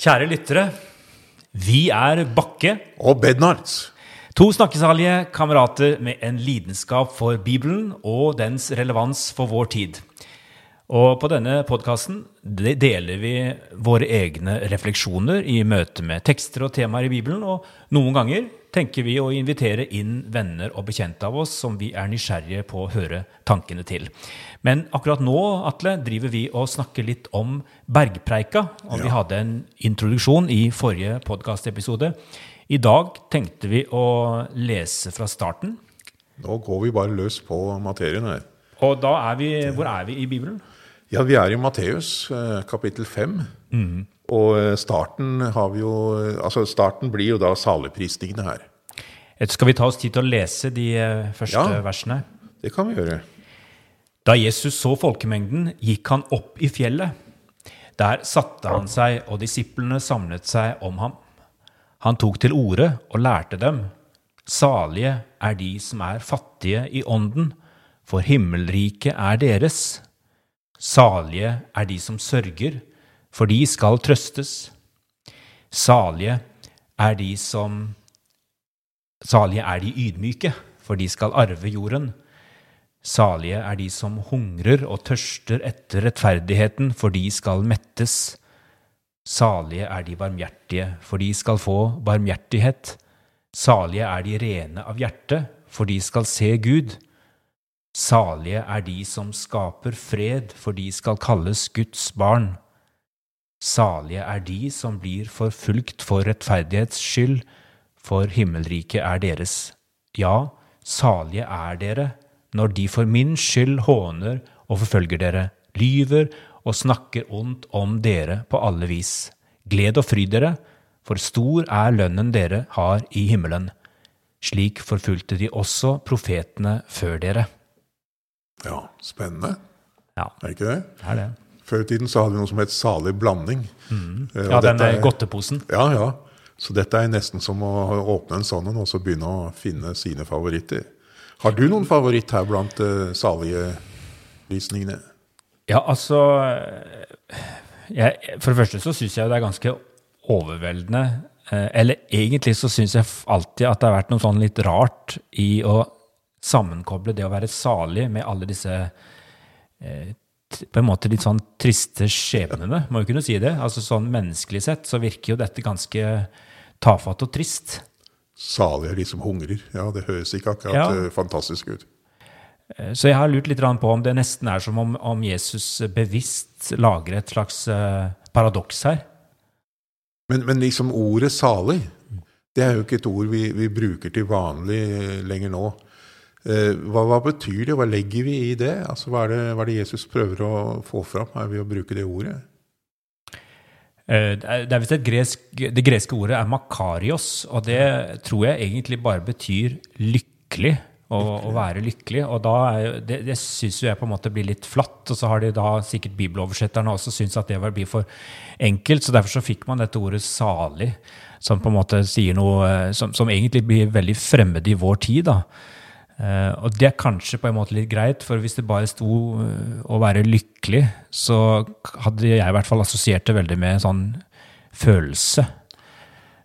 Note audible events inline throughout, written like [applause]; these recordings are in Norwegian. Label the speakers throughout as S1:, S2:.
S1: Kjære lyttere. Vi er Bakke,
S2: Og Bednarz.
S1: to snakkesalige kamerater med en lidenskap for Bibelen og dens relevans for vår tid. Og på denne podkasten deler vi våre egne refleksjoner i møte med tekster og temaer i Bibelen, og noen ganger tenker vi å invitere inn venner og bekjente av oss som vi er nysgjerrige på å høre tankene til. Men akkurat nå, Atle, driver vi og snakker litt om bergpreika, og vi hadde en introduksjon i forrige podkastepisode. I dag tenkte vi å lese fra starten.
S2: Nå går vi bare løs på materien her.
S1: Og da er vi Hvor er vi i Bibelen?
S2: Ja, vi er i Matteus eh, kapittel 5. Og eh, starten har vi jo Altså, starten blir jo da saligprisningene her.
S1: Skal vi ta oss tid til å lese de eh, første
S2: Ja.
S1: versene?
S2: Det kan vi gjøre.
S1: Da Jesus så folkemengden, gikk han opp i fjellet. Der satte han seg, og disiplene samlet seg om ham. Han tok til orde og lærte dem. Salige er de som er fattige i ånden, for himmelriket er deres. Salige er de som sørger, for de skal trøstes. Salige er de som Salige er de ydmyke, for de skal arve jorden. Salige er de som hungrer og tørster etter rettferdigheten, for de skal mettes. Salige er de barmhjertige, for de skal få barmhjertighet. Salige er de rene av hjerte, for de skal se Gud. Salige er de som skaper fred, for de skal kalles Guds barn. Salige er de som blir forfulgt for rettferdighets skyld, for himmelriket er deres. Ja, salige er dere når de for min skyld håner og forfølger dere, lyver og snakker ondt om dere på alle vis. Gled og fryd dere, for stor er lønnen dere har i himmelen. Slik forfulgte de også profetene før dere.
S2: Ja, spennende.
S1: Ja,
S2: Er det ikke det?
S1: det er det.
S2: Før i tiden så hadde vi noe som het salig blanding. Eh, og
S1: Ja, den
S2: dette
S1: er godteposen.
S2: Ja, ja. Så dette er nesten som å åpne en sånn en og så begynne å finne sine favoritter. Har du noen favoritt her blant uh, salige visningene?
S1: Ja, altså jeg, For det første så syns jeg det er ganske overveldende. eh, Eller egentlig så syns jeg alltid at det har vært noe sånn litt rart i å sammenkoble det å være salig med alle disse eh, på en måte litt sånn triste skjebnene, må jo kunne si det. Altså Sånn menneskelig sett så virker jo dette ganske tafatt og trist.
S2: Salig er de som hungrer. Ja, det høres ikke akkurat
S1: Ja.
S2: eh, fantastisk ut.
S1: Eh, Så jeg har lurt litt på om det nesten er som om, om Jesus bevisst lager et slags eh, paradoks her.
S2: Men, men liksom ordet salig, det er jo ikke et ord vi, vi bruker til vanlig lenger nå. Eh, hva, hva betyr det? Hva legger vi i det? Altså, hva, er det hva er det Jesus prøver å få fram her ved å bruke det ordet?
S1: Eh, Det er visst et gresk, det greske ordet er makarios, og det tror jeg egentlig bare betyr lykkelig. Å, å være lykkelig. Og da er, det, det syns jeg på en måte blir litt flatt. Og så har de da sikkert bibeloversetterne også syntes at det var- blir for enkelt. Så derfor så fikk man dette ordet salig, som på en måte sier noe eh, som, som egentlig blir veldig fremmed i vår tid. da. Eh, og det er kanskje på en måte litt greit, for hvis det bare sto uh, å være lykkelig, så hadde jeg i hvert fall assosiert det veldig med en sånn følelse.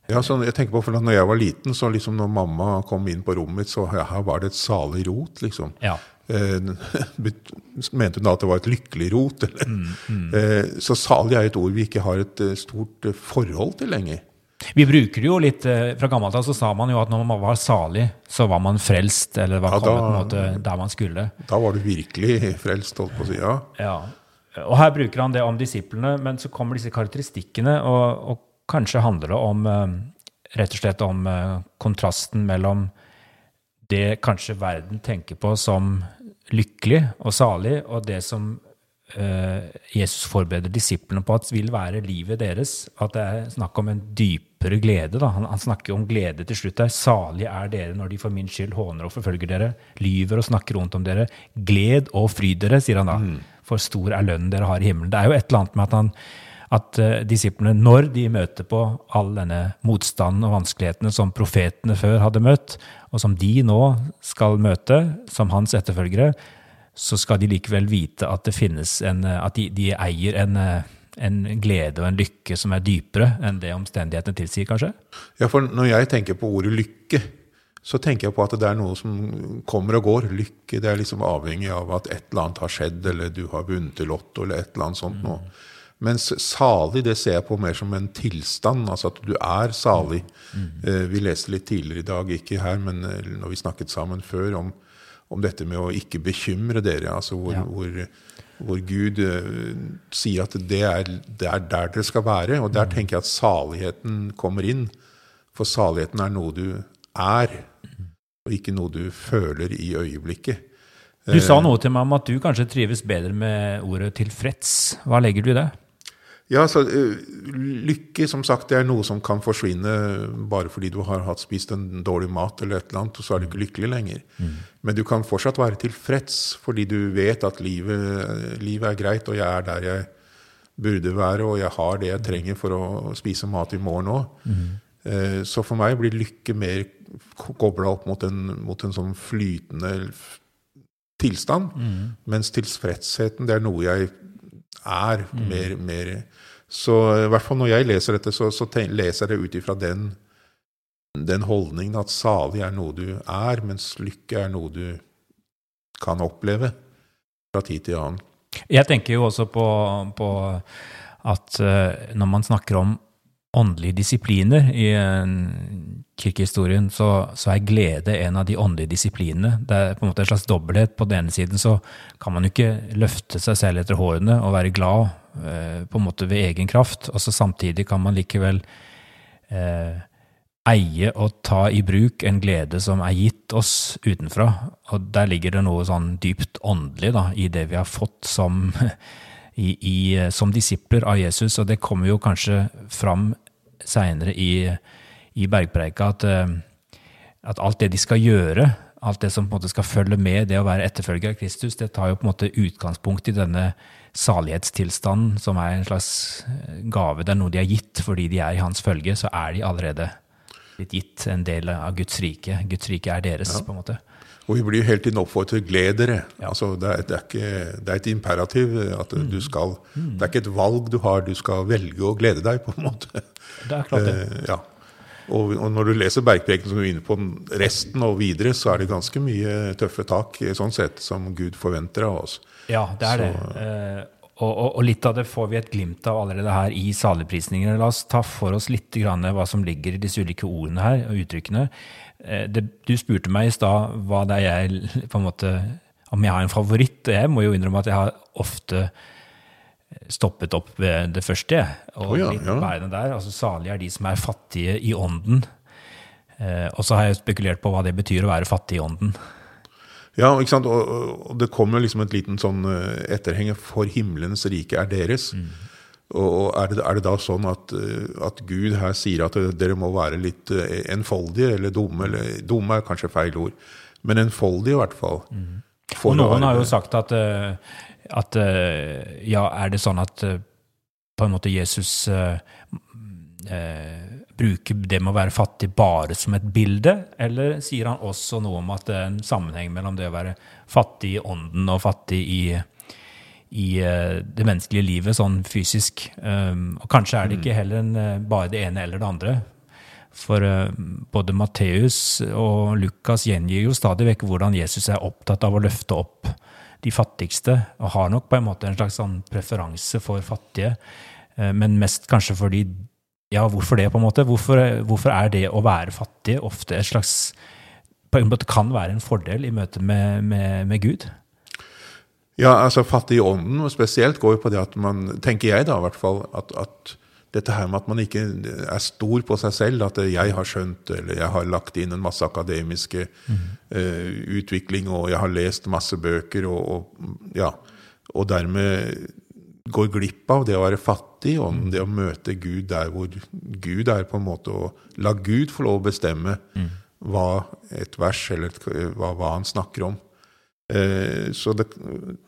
S2: Ja, sånn, jeg tenker på, for Når jeg var liten, så liksom når mamma kom inn på rommet mitt, så ja, her var det et salig rot. liksom.
S1: Ja.
S2: Uh, [laughs] mente hun da at det var et lykkelig rot? Eller?
S1: Mm,
S2: Eh, så salig er et ord vi ikke har et stort forhold til lenger.
S1: Vi bruker det jo litt eh, Fra gammelt av så sa man jo at når man var salig, så var man frelst, eller var
S2: Ja,
S1: kommet
S2: da-
S1: på en måte der man skulle.
S2: Da var du virkelig frelst, holdt på å si. Ja.
S1: Ja. Og her bruker han det om disiplene, men så kommer disse karakteristikkene, og, og kanskje handler det om eh, rett og slett om eh, kontrasten mellom det kanskje verden tenker på som lykkelig og salig, og det som Jesus forbereder disiplene på at vil være livet deres. At det er snakk om en dypere glede. Da. Han, han snakker om glede til slutt der. Salige er dere når de for min skyld håner og forfølger dere, lyver og snakker rundt om dere. Gled og fryd dere, sier han da. For stor er lønnen dere har i himmelen. Det er jo et eller annet med at han at uh, disiplene, når de møter på all denne motstanden og vanskelighetene som profetene før hadde møtt, og som de nå skal møte som hans etterfølgere, så skal de likevel vite at det finnes en eh, At de, de eier en, eh, en glede og en lykke som er dypere enn det omstendighetene tilsier, kanskje?
S2: Ja, for når jeg tenker på ordet lykke, så tenker jeg på at det er noe som kommer og går. Lykke det er liksom avhengig av at et eller annet har skjedd, eller du har vunnet i Lotto, eller et eller annet sånt noe. Mens salig det ser jeg på mer som en tilstand, altså at du er salig. Eh, Vi leste litt tidligere i dag, ikke her, men eh, når vi snakket sammen før, om, om dette med å ikke bekymre dere. altså hvor,
S1: Ja.
S2: hvor, hvor Gud uh, sier at det er, det er der dere skal være. Og der tenker jeg at saligheten kommer inn. For saligheten er noe du er, og ikke noe du føler i øyeblikket.
S1: Du sa noe til meg om at du kanskje trives bedre med ordet tilfreds. Hva legger du i det?
S2: Ja, så eh, Lykke som sagt, det er noe som kan forsvinne bare fordi du har hatt spist en dårlig mat, eller et eller annet, og så er du ikke lykkelig lenger. Men du kan fortsatt være tilfreds fordi du vet at livet, livet er greit, og jeg er der jeg burde være, og jeg har det jeg trenger for å spise mat i morgen òg. Eh, Så for meg blir lykke mer kobla opp mot en, mot en sånn flytende tilstand, tilstand, mens tilfredsheten det er noe jeg er mer, mer Så i hvert fall når jeg leser dette, så, så ten, leser jeg det ut ifra den, den holdningen at salig er noe du er, mens lykke er noe du kan oppleve fra tid til annen.
S1: Jeg tenker jo også på, på at eh, når man snakker om åndelige disipliner i eh, kirkehistorien, så, så er glede en av de åndelige disiplinene. Det er på en måte en slags dobbelthet. På den ene siden så kan man jo ikke løfte seg selv etter hårene og være glad eh, på en måte ved egen kraft, og så samtidig kan man likevel eh, eie og ta i bruk en glede som er gitt oss utenfra. Og der ligger det noe sånn dypt åndelig da, i det vi har fått som, [laughs] i, i, som disipler av Jesus, og det kommer jo kanskje fram seinere i, i bergpreika at, eh, at alt det de skal gjøre, alt det som på en måte skal følge med det å være etterfølger av Kristus, det tar jo på en måte utgangspunkt i denne salighetstilstanden, som er en slags gave. Det er noe de har gitt fordi de er i hans følge, så er de allerede blitt gitt en del av Guds rike. Guds rike er deres, på en måte.
S2: Og vi blir jo hele tiden oppfordret til gled dere. Altså, det, er, det, er ikke, det er et imperativ at du skal Det er ikke et valg du har, du skal velge å glede deg, på en måte.
S1: Det er klart det.
S2: Eh, ja. og, og når du leser Bergpreken som du er inne på resten og videre, så er det ganske mye tøffe tak sånn sett som Gud forventer av oss.
S1: Ja, det er det. Eh, og, og, og litt av det får vi et glimt av allerede her i saligprisningene. La oss ta for oss litt grann hva som ligger i disse ulike ordene her, og uttrykkene. Eh, det, du spurte meg i stad hva det er jeg på en måte Om jeg har en favoritt. og Jeg må jo innrømme at jeg har ofte stoppet opp ved det første. Og
S2: oh, ja,
S1: litt
S2: ja.
S1: der. Altså Salige er de som er fattige i ånden. Eh, og så har jeg spekulert på hva det betyr å være fattig i ånden.
S2: Ja, ikke sant? Og, og- det kommer liksom et liten sånn eh, for himmelens rike er deres. Og og er det, er det da sånn at, eh, at Gud her sier at eh, dere må være litt enfoldige, eller dumme? eller Dumme er kanskje feil ord, men enfoldige i hvert fall. Mm.
S1: Og noen har jo sagt at, at ja, er det sånn at på en måte Jesus eh, bruker det med å være fattig bare som et bilde, eller sier han også noe om at det er en sammenheng mellom det å være fattig i ånden og fattig i, i eh, det menneskelige livet, sånn fysisk? Um, og kanskje er det ikke heller en, eh, bare det ene eller det andre. For eh, både Matteus og Lukas gjengir jo stadig vekk hvordan Jesus er opptatt av å løfte opp de fattigste, og har nok på en måte en slags sånn preferanse for fattige, men mest kanskje fordi Ja, hvorfor det, på en måte? Hvorfor, hvorfor er det å være fattig ofte et slags På en måte kan være en fordel i møte med, med, med Gud?
S2: Ja, altså fattig i ånden og spesielt går jo på det at man, tenker jeg da i hvert fall, at, at dette her med at man ikke er stor på seg selv, at jeg har skjønt, eller jeg har lagt inn en masse akademiske eh, utvikling, og jeg har lest masse bøker, og, og ja, og dermed går glipp av det å være fattig, og det å møte Gud der hvor Gud er, på en måte, og la Gud få lov å bestemme hva et vers, eller et, hva, hva han snakker om. Eh, så det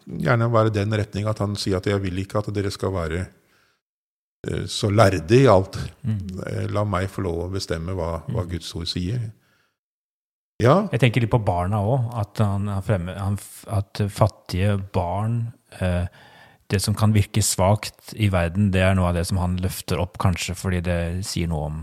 S2: gjerne være den retning at han sier at jeg vil ikke at dere skal være eh, så lærde i alt. Mm. La meg få lov å bestemme hva, hva Guds ord sier. Ja,
S1: Jeg tenker litt på barna òg. At, at fattige barn eh, det som kan virke svakt i verden, det er noe av det som han løfter opp, kanskje fordi det sier noe om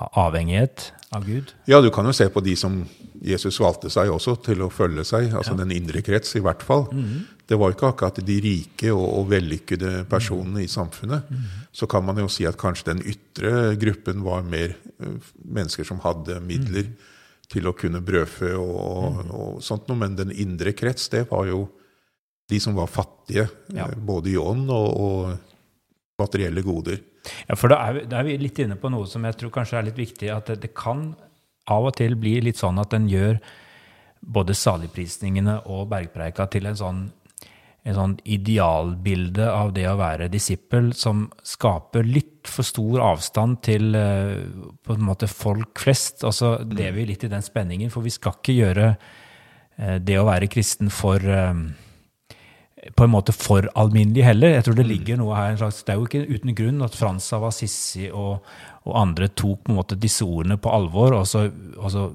S1: avhengighet av Gud?
S2: Ja, du kan jo se på de som Jesus valgte seg også til å følge seg, altså ja. den indre krets i hvert fall. Mm. Det var jo ikke akkurat de rike og, og vellykkede personene mm. i samfunnet. Mm. Så kan man jo si at kanskje den ytre gruppen var mer uh, mennesker som hadde midler mm. til å kunne brødfø og, og, mm. og, sånt noe, men den indre krets, det var jo de som var fattige, ja. Eh, både i ånd og, materielle goder.
S1: Ja, for da er, vi, da er, vi, litt inne på noe som jeg tror kanskje er litt viktig. At det, det kan av og til bli litt sånn at den gjør både saligprisningene og bergpreika til en sånn, en sånn idealbilde av det å være disippel som skaper litt for stor avstand til uh, på en måte folk flest. Og så lever vi litt i den spenningen, for vi skal ikke gjøre uh, det å være kristen for på en måte for alminnelig heller. Jeg tror Det ligger noe her, slags, det er jo ikke uten grunn at Frans av Assisi og, og, andre tok på en måte disse ordene på alvor, og så, og så,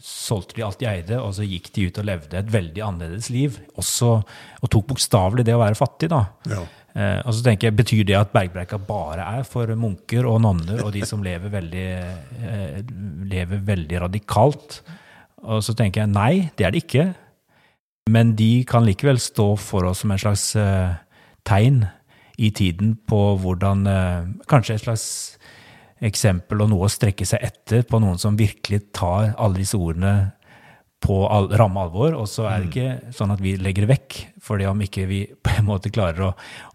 S1: solgte de alt de eide, og så gikk de ut og levde et veldig annerledes liv. Også, og tok bokstavelig det å være fattig. da. Ja. Eh, og så tenker jeg, Betyr det at bergbreika bare er for munker og nonner og de som lever veldig, eh, lever veldig radikalt? Og så tenker jeg nei, det er det ikke. Men de kan likevel stå for oss som en slags eh, tegn i tiden på hvordan eh, Kanskje et slags eksempel og noe å strekke seg etter på noen som virkelig tar alle disse ordene på all, ramme alvor. Og så er det mm. ikke sånn at vi legger det vekk, for det om ikke vi [laughs] på en måte klarer å,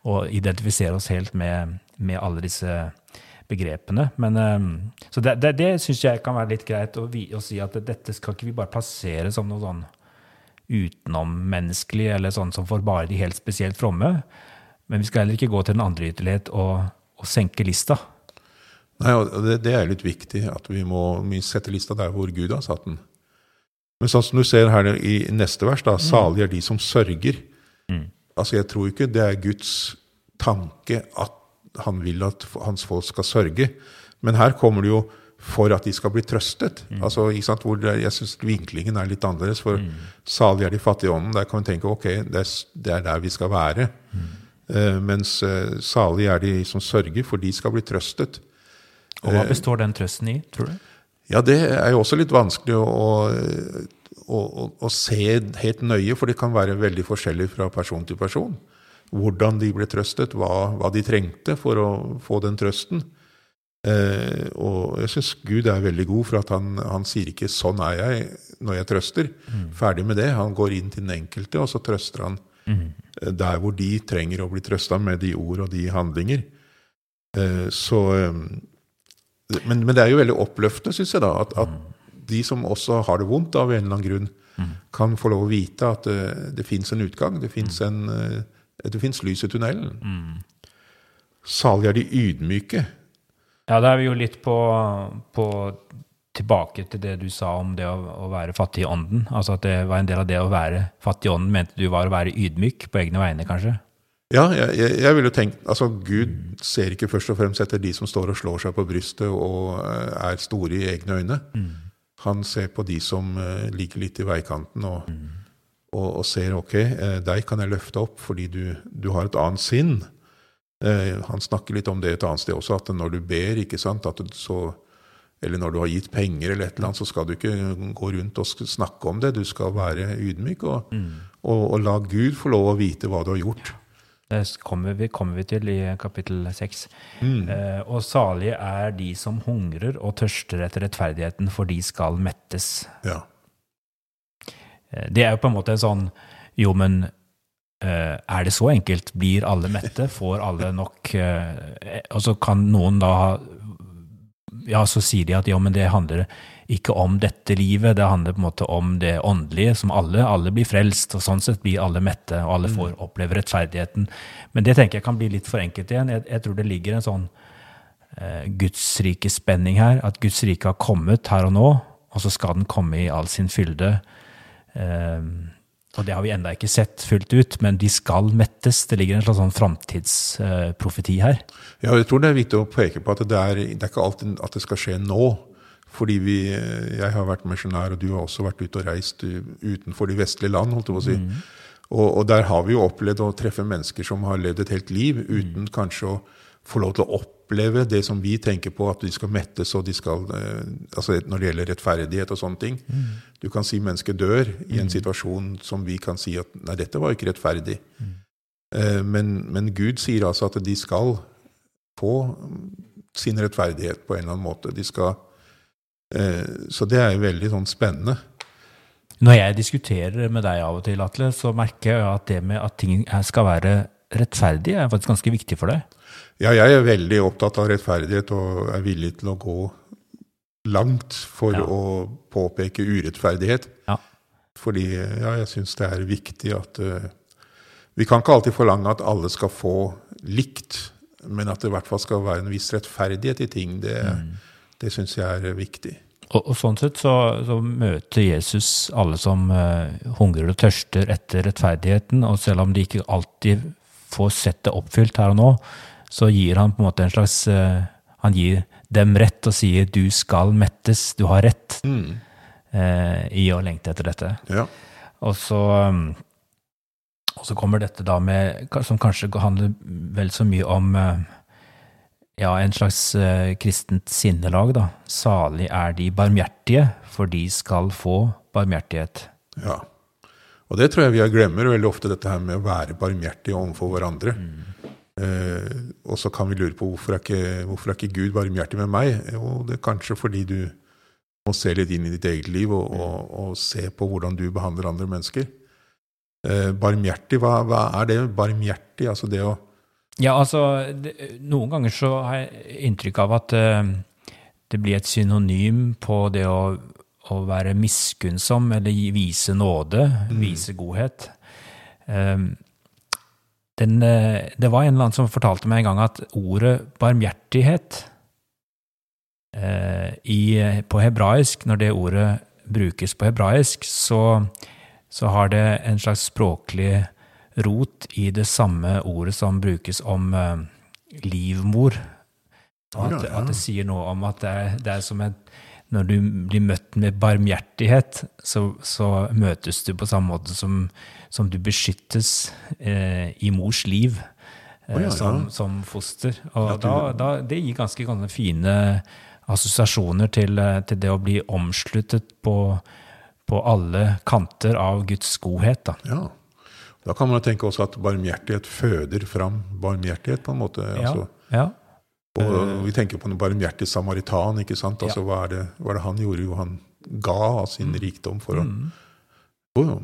S1: å identifisere oss helt med, med alle disse begrepene. Men, um, så det, det, det syns jeg kan være litt greit å, å, si at dette skal ikke vi bare plassere som noe sånn utenommenneskelige, eller sånn som for bare de helt spesielt fromme. Men vi skal heller ikke gå til den andre ytterlighet og, og senke lista.
S2: Nei, det, det, er litt viktig at vi må sette lista der hvor Gud har satt den. Men sånn som du ser her i neste vers, da, mm. salig er de som sørger. Mm. Altså, Jeg tror ikke det er Guds tanke at han vil at hans folk skal sørge. Men her kommer det jo for at de skal bli trøstet. Mm. Altså, Hvor jeg syns vinklingen er litt annerledes. For mm. salig er de fattige i ånden. Der kan vi tenke ok, det er, det er der vi skal være. Mm. Uh, mens uh, salig er de som sørger, for de skal bli trøstet.
S1: Og Hva eh, består den trøsten i, tror du?
S2: Ja, Det er jo også litt vanskelig å, å, å, å, se helt nøye, for det kan være veldig forskjellig fra person til person. Hvordan de ble trøstet, hva, hva de trengte for å få den trøsten. Eh, og jeg syns Gud er veldig god, for at han, han, sier ikke 'sånn er jeg' når jeg trøster. Mm. Ferdig med det. Han går inn til den enkelte, og så trøster han mm. der hvor de trenger å bli trøsta med de ord og de handlinger. Eh, så eh, men, men, det er jo veldig oppløftende, syns jeg, da, at, at, mm. de som også har det vondt av en eller annen grunn, mm. kan få lov å vite at det, det fins en utgang. Det fins mm. lys i tunnelen. Mm. Salig er de ydmyke.
S1: Ja, da er vi jo litt på, på tilbake til det du sa om det å, å, være fattig i ånden. Altså at det var en del av det å være fattig i ånden, mente du var å være ydmyk på egne vegne, kanskje?
S2: Ja, jeg, jeg vil jo tenke, altså Gud ser ikke først og fremst etter de som står og slår seg på brystet og eh, er store i egne øyne. Mm. Han ser på de som uh, ligger litt i veikanten og, mm. og, og ser ok, uh, deg kan jeg løfte opp fordi du, du har et annet sinn. Eh, han snakker litt om det et annet sted også, at når du ber, ikke sant, så, eller når du har gitt penger, eller et eller annet, så skal du ikke gå rundt og snakke om det. Du skal være ydmyk og, mm. og, og la Gud få lov å vite hva du har gjort.
S1: Det kommer vi, kommer vi til i kapittel seks. Mm. Eh, og salige er de som hungrer og tørster etter rettferdigheten, for de skal mettes. Ja. Eh, det er jo på en måte en sånn Jo, men er det så enkelt? Blir alle mette? Får alle nok eh, Og så kan noen da Ja, så sier de at ja, men det handler ikke om dette livet, det handler på en måte om det åndelige, som alle. Alle blir frelst, og sånn sett blir alle mette, og alle får mm. oppleve rettferdigheten. Men det tenker jeg kan bli litt for enkelt igjen. Jeg, jeg tror det ligger en sånn eh, Guds spenning her. At Guds rike har kommet her og nå, og så skal den komme i all sin fylde. Eh, og det har vi ennå ikke sett fullt ut, men de skal mettes. Det ligger en slags sånn framtidsprofeti her.
S2: Ja, jeg tror det er viktig å peke på at det er, det er ikke alltid at det skal skje nå. Fordi vi, jeg har vært misjonær, og du har også vært ute og reist utenfor de vestlige land. holdt jeg på å si. Mm. Og, og der har vi jo opplevd å treffe mennesker som har levd et helt liv uten kanskje å få lov til å oppleve det som vi tenker på, at de skal mettes og de skal eh, altså Når det gjelder rettferdighet og sånne ting. Du kan si mennesket dør i en situasjon som vi kan si at nei, dette var ikke rettferdig. Eh, Men, men Gud sier altså at de skal få sin rettferdighet på en eller annen måte. De skal, eh, så det er jo veldig sånn spennende.
S1: Når jeg diskuterer med deg av og til, Atle, så merker jeg at det med at ting skal være rettferdig, er faktisk ganske viktig for deg.
S2: Ja, jeg er veldig opptatt av rettferdighet og er villig til å gå langt for
S1: Ja.
S2: å påpeke urettferdighet.
S1: Ja.
S2: Fordi ja, jeg syns det er viktig at uh, Vi kan ikke alltid forlange at alle skal få likt, men at det i hvert fall skal være en viss rettferdighet i ting, det,
S1: Mm.
S2: det syns jeg er viktig.
S1: Og, og sånn sett så, så møter Jesus alle som uh, hungrer og tørster etter rettferdigheten, og selv om de ikke alltid får sett det oppfylt her og nå, så gir han på en måte en slags eh, Han gir dem rett og sier 'du skal mettes, du har rett'
S2: Mm.
S1: eh, i å lengte etter dette.
S2: Ja.
S1: Og så, um, og så kommer dette da med, som kanskje handler vel så mye om eh, ja, en slags eh, kristent sinnelag, da. Salig er de barmhjertige, for de skal få barmhjertighet.
S2: Ja. Og det tror jeg vi glemmer veldig ofte, dette her med å være barmhjertige overfor hverandre. Eh, og så kan vi lure på hvorfor er, ikke, hvorfor er ikke Gud barmhjertig med meg? Jo, det er kanskje fordi du må se litt inn i ditt eget liv og, og, og se på hvordan du behandler andre mennesker. Eh, barmhjertig, hva, hva er det? Barmhjertig, altså det å
S1: Ja, altså, det, noen ganger så har jeg inntrykk av at uh, det blir et synonym på det å, å være miskunnsom, eller vise nåde, vise godhet. Eh, den, eh, det var en eller annen som fortalte meg en gang at ordet barmhjertighet eh, i, på hebraisk, når det ordet brukes på hebraisk, så, så har det en slags språklig rot i det samme ordet som brukes om eh, livmor. At, at det sier noe om at det er, det er som et Når du blir møtt med barmhjertighet, så, så møtes du på samme måte som, som du beskyttes eh, i mors liv eh,
S2: oh, ja, ja.
S1: Som, som foster. Og
S2: du-
S1: da, da, det gir ganske, ganske fine assosiasjoner til, eh, til det å bli omsluttet på, på alle kanter av Guds godhet. Da.
S2: Ja. Da kan man tenke også at barmhjertighet føder fram barmhjertighet, på en måte. Altså,
S1: ja.
S2: Og vi tenker på en barmhjertig samaritan. ikke sant? Altså, hva, er det, hva er det han gjorde? Jo, han ga av sin rikdom for å mm.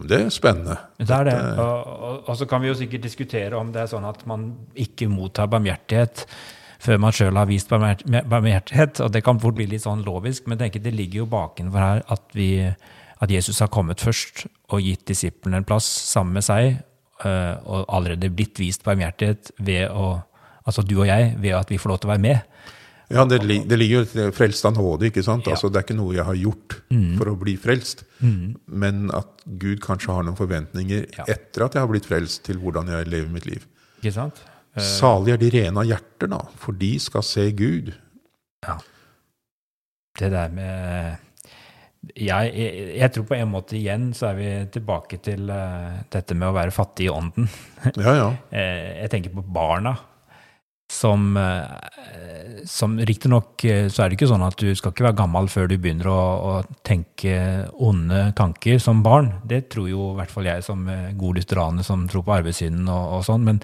S2: det er spennende.
S1: Det er det. Og, og, og så kan vi jo sikkert diskutere om det er sånn at man ikke mottar barmhjertighet før man sjøl har vist barmhjertighet. Og det kan fort bli litt sånn lovisk, men tenker det ligger jo bakenfor her at, vi, at Jesus har kommet først og gitt disiplene en plass sammen med seg, eh, og allerede blitt vist barmhjertighet ved å Altså du og jeg, ved at vi får lov til å være med.
S2: Ja, det, det ligger jo et frelst av nåde, ikke sant?
S1: Ja.
S2: Altså, det er ikke noe jeg har gjort for å bli frelst, men at Gud kanskje har noen forventninger
S1: Ja.
S2: etter at jeg har blitt frelst, til hvordan jeg lever mitt liv.
S1: Ikke sant?
S2: Salig er de rene av hjerter, da, for de skal se Gud. Ja.
S1: det der med jeg, jeg, jeg tror på en måte igjen så er vi tilbake til uh, dette med å være fattig i ånden.
S2: Ja, ja. [laughs]
S1: Eh, jeg tenker på barna. Som, eh, som riktignok eh, så er det ikke sånn at du skal ikke være gammel før du begynner å, å tenke onde tanker som barn. Det tror jo i hvert fall jeg som eh, god lutheraner som tror på arbeidssynden og, og sånn. Men,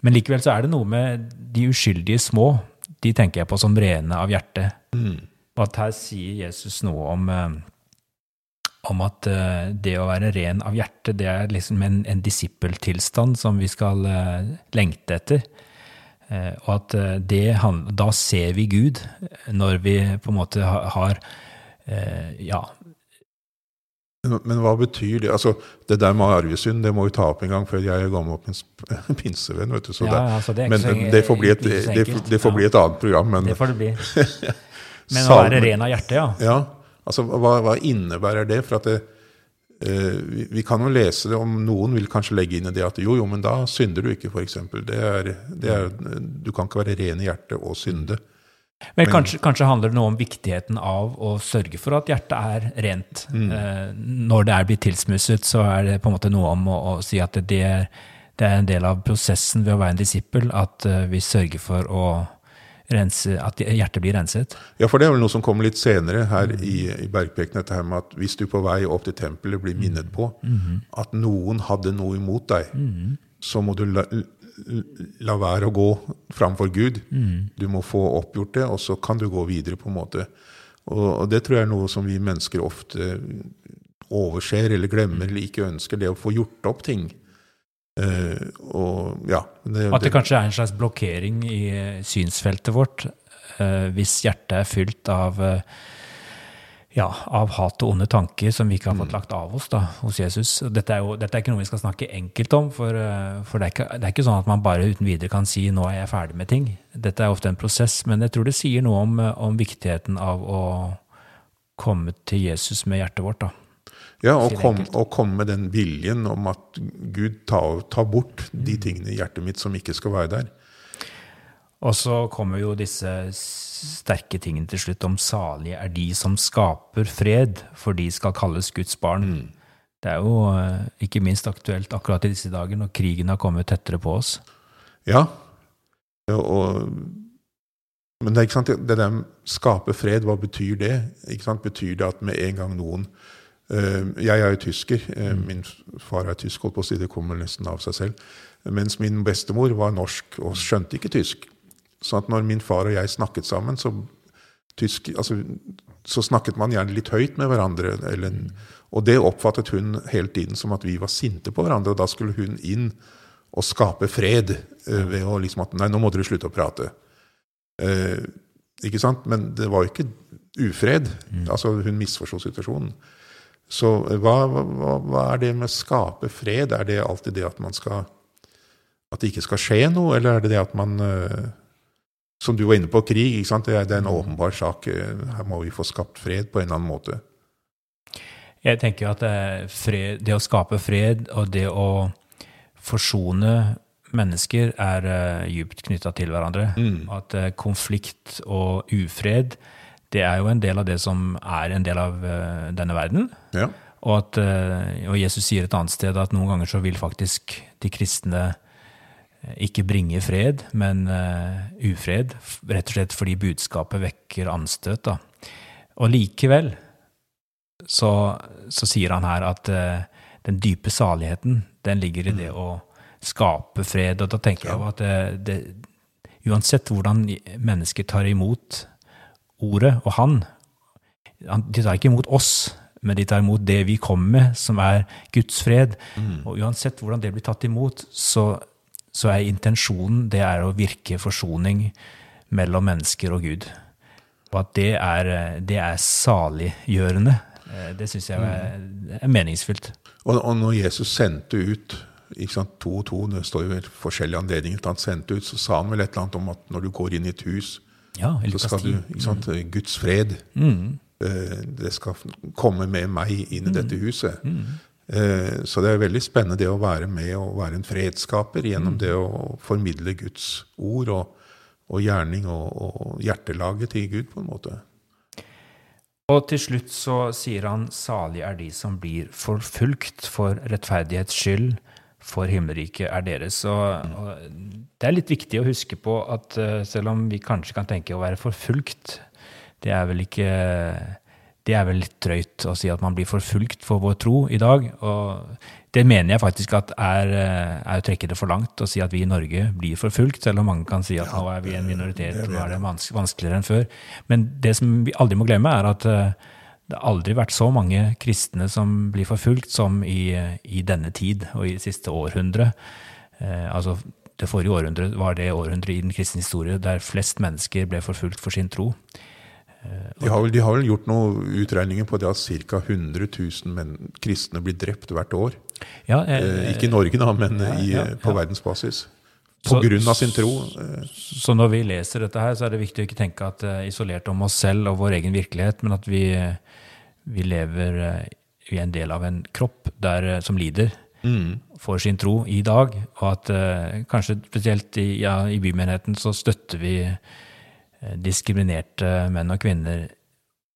S1: men likevel så er det noe med de uskyldige små. De tenker jeg på som rene av hjerte.
S2: Mm.
S1: Og at her sier Jesus noe om, om at det å være ren av hjerte, det er liksom en, en disippeltilstand som vi skal lengte etter. Eh, og at eh, det da ser vi Gud når vi på en måte har, eh, ja,
S2: Men, hva betyr det? Altså, Det der med arvesynd det må vi ta opp en gang før jeg går med opp [laughs] en pinsevenn. vet du. Så
S1: ja, altså det
S2: men
S1: så,
S2: men det får bli et, det, det får bli et annet program. Men
S1: det får det bli. [laughs] Men å være ren av hjerte, ja.
S2: Ja, altså hva, hva innebærer det? For at det, eh, vi, vi kan jo lese det om noen vil kanskje legge inn i det at jo, jo, men da synder du ikke, f.eks. Det er, det er, du kan ikke være ren i hjertet og synde.
S1: Men kanskje, kanskje handler det noe om viktigheten av å sørge for at hjertet er rent. Eh, Når det er blitt tilsmusset, så er det på en måte noe om å, å si at det det er en del av prosessen ved å være en disippel, at eh, vi sørger for å rense, at hjertet blir renset.
S2: Ja, for det er vel noe som kommer litt senere her i, i Bergpeken. dette her med at hvis du på vei opp til tempelet blir minnet på at noen hadde noe imot deg, så må du la, la være å gå framfor Gud. Du må få oppgjort det, og så kan du gå videre, på en måte. Og, og det tror jeg er noe som vi mennesker ofte overser eller glemmer eller ikke ønsker, det å få gjort opp ting. Eh, og ja, det,
S1: At det kanskje er en slags blokkering i eh, synsfeltet vårt uh, hvis hjertet er fylt av, uh, ja, av hat og onde tanker som vi ikke har fått lagt av oss da, hos Jesus. Dette er jo dette er ikke noe vi skal snakke enkelt om, for, for det, er ikke, det er ikke sånn at man bare uten videre kan si 'nå er jeg ferdig med ting'. Dette er ofte en prosess, men jeg tror det sier noe om, om viktigheten av å komme til Jesus med hjertet vårt. da.
S2: Ja, og kom, og komme med den viljen om at Gud tar ta bort de tingene i hjertet mitt som ikke skal være der.
S1: Og så kommer jo disse sterke tingene til slutt om salige er de som skaper fred, for de skal kalles Guds barn. Det er jo eh, ikke minst aktuelt akkurat i disse dager, når krigen har kommet tettere på oss.
S2: Ja, og, men det er det der skape fred, hva betyr det? Betyr det at med en gang noen Jeg er jo tysker, eh, min far er tysk, holdt på å si, det kommer nesten av seg selv. Mens min bestemor var norsk og skjønte ikke tysk. Så at når min far og jeg snakket sammen, så, tysk, altså, så snakket man gjerne litt høyt med hverandre. Eller, og det oppfattet hun hele tiden som at vi var sinte på hverandre, og da skulle hun inn og skape fred eh, ved å liksom at Nei, nå må dere slutte å prate. Eh, ikke sant? Men det var jo ikke ufred. Altså, hun misforsto situasjonen. Så eh, hva, hva, hva er det med skape fred? Er det alltid det at man skal At det ikke skal skje noe, eller er det det at man eh, Som du var inne på, krig. ikke sant? Det er, det er en åpenbar sak. Eh, Her må vi få skapt fred på en eller annen måte.
S1: Jeg tenker at er fred, det å skape fred og det å forsone mennesker er uh, djupt knytta til hverandre. At uh, konflikt og ufred, det er jo en del av det som er en del av eh, denne verden.
S2: Ja.
S1: Og, at, eh, og Jesus sier et annet sted at noen ganger så vil faktisk de kristne eh, ikke bringe fred, men uh, ufred. Rett og slett fordi budskapet vekker anstøt. Da. Og likevel så, så sier han her at uh, den dype saligheten, den ligger i det å skape fred. Og da tenker jeg at det, det, uansett hvordan mennesker tar imot ordet og han, De tar ikke imot oss, men de tar imot det vi kommer med, som er Guds fred. Og uansett hvordan det blir tatt imot, så, så er intensjonen det er å virke forsoning mellom mennesker og Gud. Og at det er, det er saliggjørende. Eh, Det syns jeg er, er meningsfylt.
S2: Og, og når Jesus sendte ut ikke sant, to og to, det står jo forskjellige anledninger til han sendte ut, så sa han vel et eller annet om at når du går inn i et hus,
S1: Ja,
S2: så skal du ikke sant, Guds fred eh, Det skal komme med meg inn i dette huset. Eh, Så det er veldig spennende det å være med og være en fredskaper gjennom det å formidle Guds ord og, og gjerning og, og hjertelaget til Gud, på en måte.
S1: Og til slutt så sier han salig er de som blir forfulgt for rettferdighets skyld, for himmelriket er deres. Og, det er litt viktig å huske på at eh, selv om vi kanskje kan tenke å være forfulgt, det er vel ikke det er vel litt drøyt å si at man blir forfulgt for vår tro i dag. Og det mener jeg faktisk at er, eh, er å trekke det for langt å si at vi i Norge blir forfulgt, selv om mange kan si at nå er vi en minoritet, nå er det vanskeligere enn før. Men det som vi aldri må glemme, er at eh, det har aldri vært så mange kristne som blir forfulgt som i, i denne tid og i det siste århundret. Eh, altså, det forrige århundret var det århundret i den kristne historie der flest mennesker ble forfulgt for sin tro.
S2: De har, vel, de har vel gjort noen utregninger på det at ca. 100 000 menn, kristne blir drept hvert år.
S1: Ja, eh,
S2: Eh, ikke i Norge, da, men i, på verdensbasis. På
S1: Så-
S2: grunn av sin tro. Eh,
S1: Så når vi leser dette her, så er det viktig å ikke tenke at uh, isolert om oss selv og vår egen virkelighet, men at vi, eh, vi lever i vi er en del av en kropp der, eh, som lider for sin tro i dag. Og at eh, kanskje spesielt i, ja, i bymenigheten så støtter vi eh, diskriminerte menn og kvinner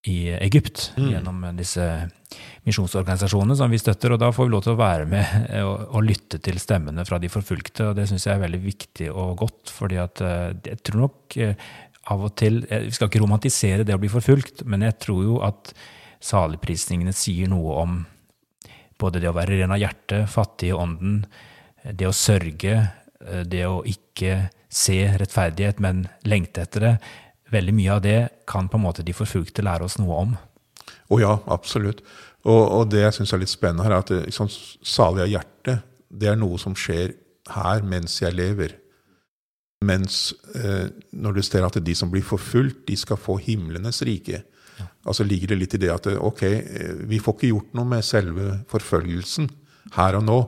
S1: i Egypt gjennom disse misjonsorganisasjonene som vi støtter. Og da får vi lov til å være med og, og lytte til stemmene fra de forfulgte. Og det syns jeg er veldig viktig og godt, fordi at eh, jeg tror nok eh, av og til eh, Vi skal ikke romantisere det å bli forfulgt, men jeg tror jo at saligprisningene sier noe om både det å være ren av hjerte, fattig i ånden, det å sørge, det å ikke se rettferdighet, men lengte etter det. Veldig mye av det kan på en måte de forfulgte lære oss noe om.
S2: Å ja, absolutt. Og, og det jeg syns er litt spennende her, er at liksom, salig av hjerte, det er noe som skjer her mens jeg lever. Mens eh, når du ser at de som blir forfulgt, de skal få himlenes rike. Ja. Altså ligger det litt i det at ok, eh, vi får ikke gjort noe med selve forfølgelsen her og nå,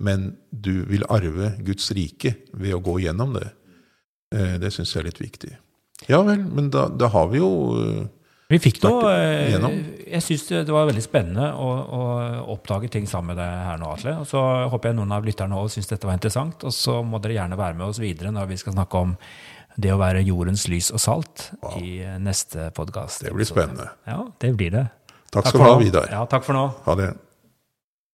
S2: men du vil arve Guds rike ved å gå gjennom det. Eh, det syns jeg er litt viktig. Ja vel, men da, da har vi jo eh,
S1: vi fikk jo Jeg syns det var veldig spennende å, å, oppdage ting sammen med deg her nå, Atle. Og så håper jeg noen av lytterne òg syns dette var interessant. Og så må dere gjerne være med oss videre når vi skal snakke om det å være jordens lys og salt wow. i neste podkast.
S2: Det blir spennende.
S1: Ja, det blir det.
S2: Takk skal du ha, Vidar.
S1: Ja, takk for nå.
S2: Ha det.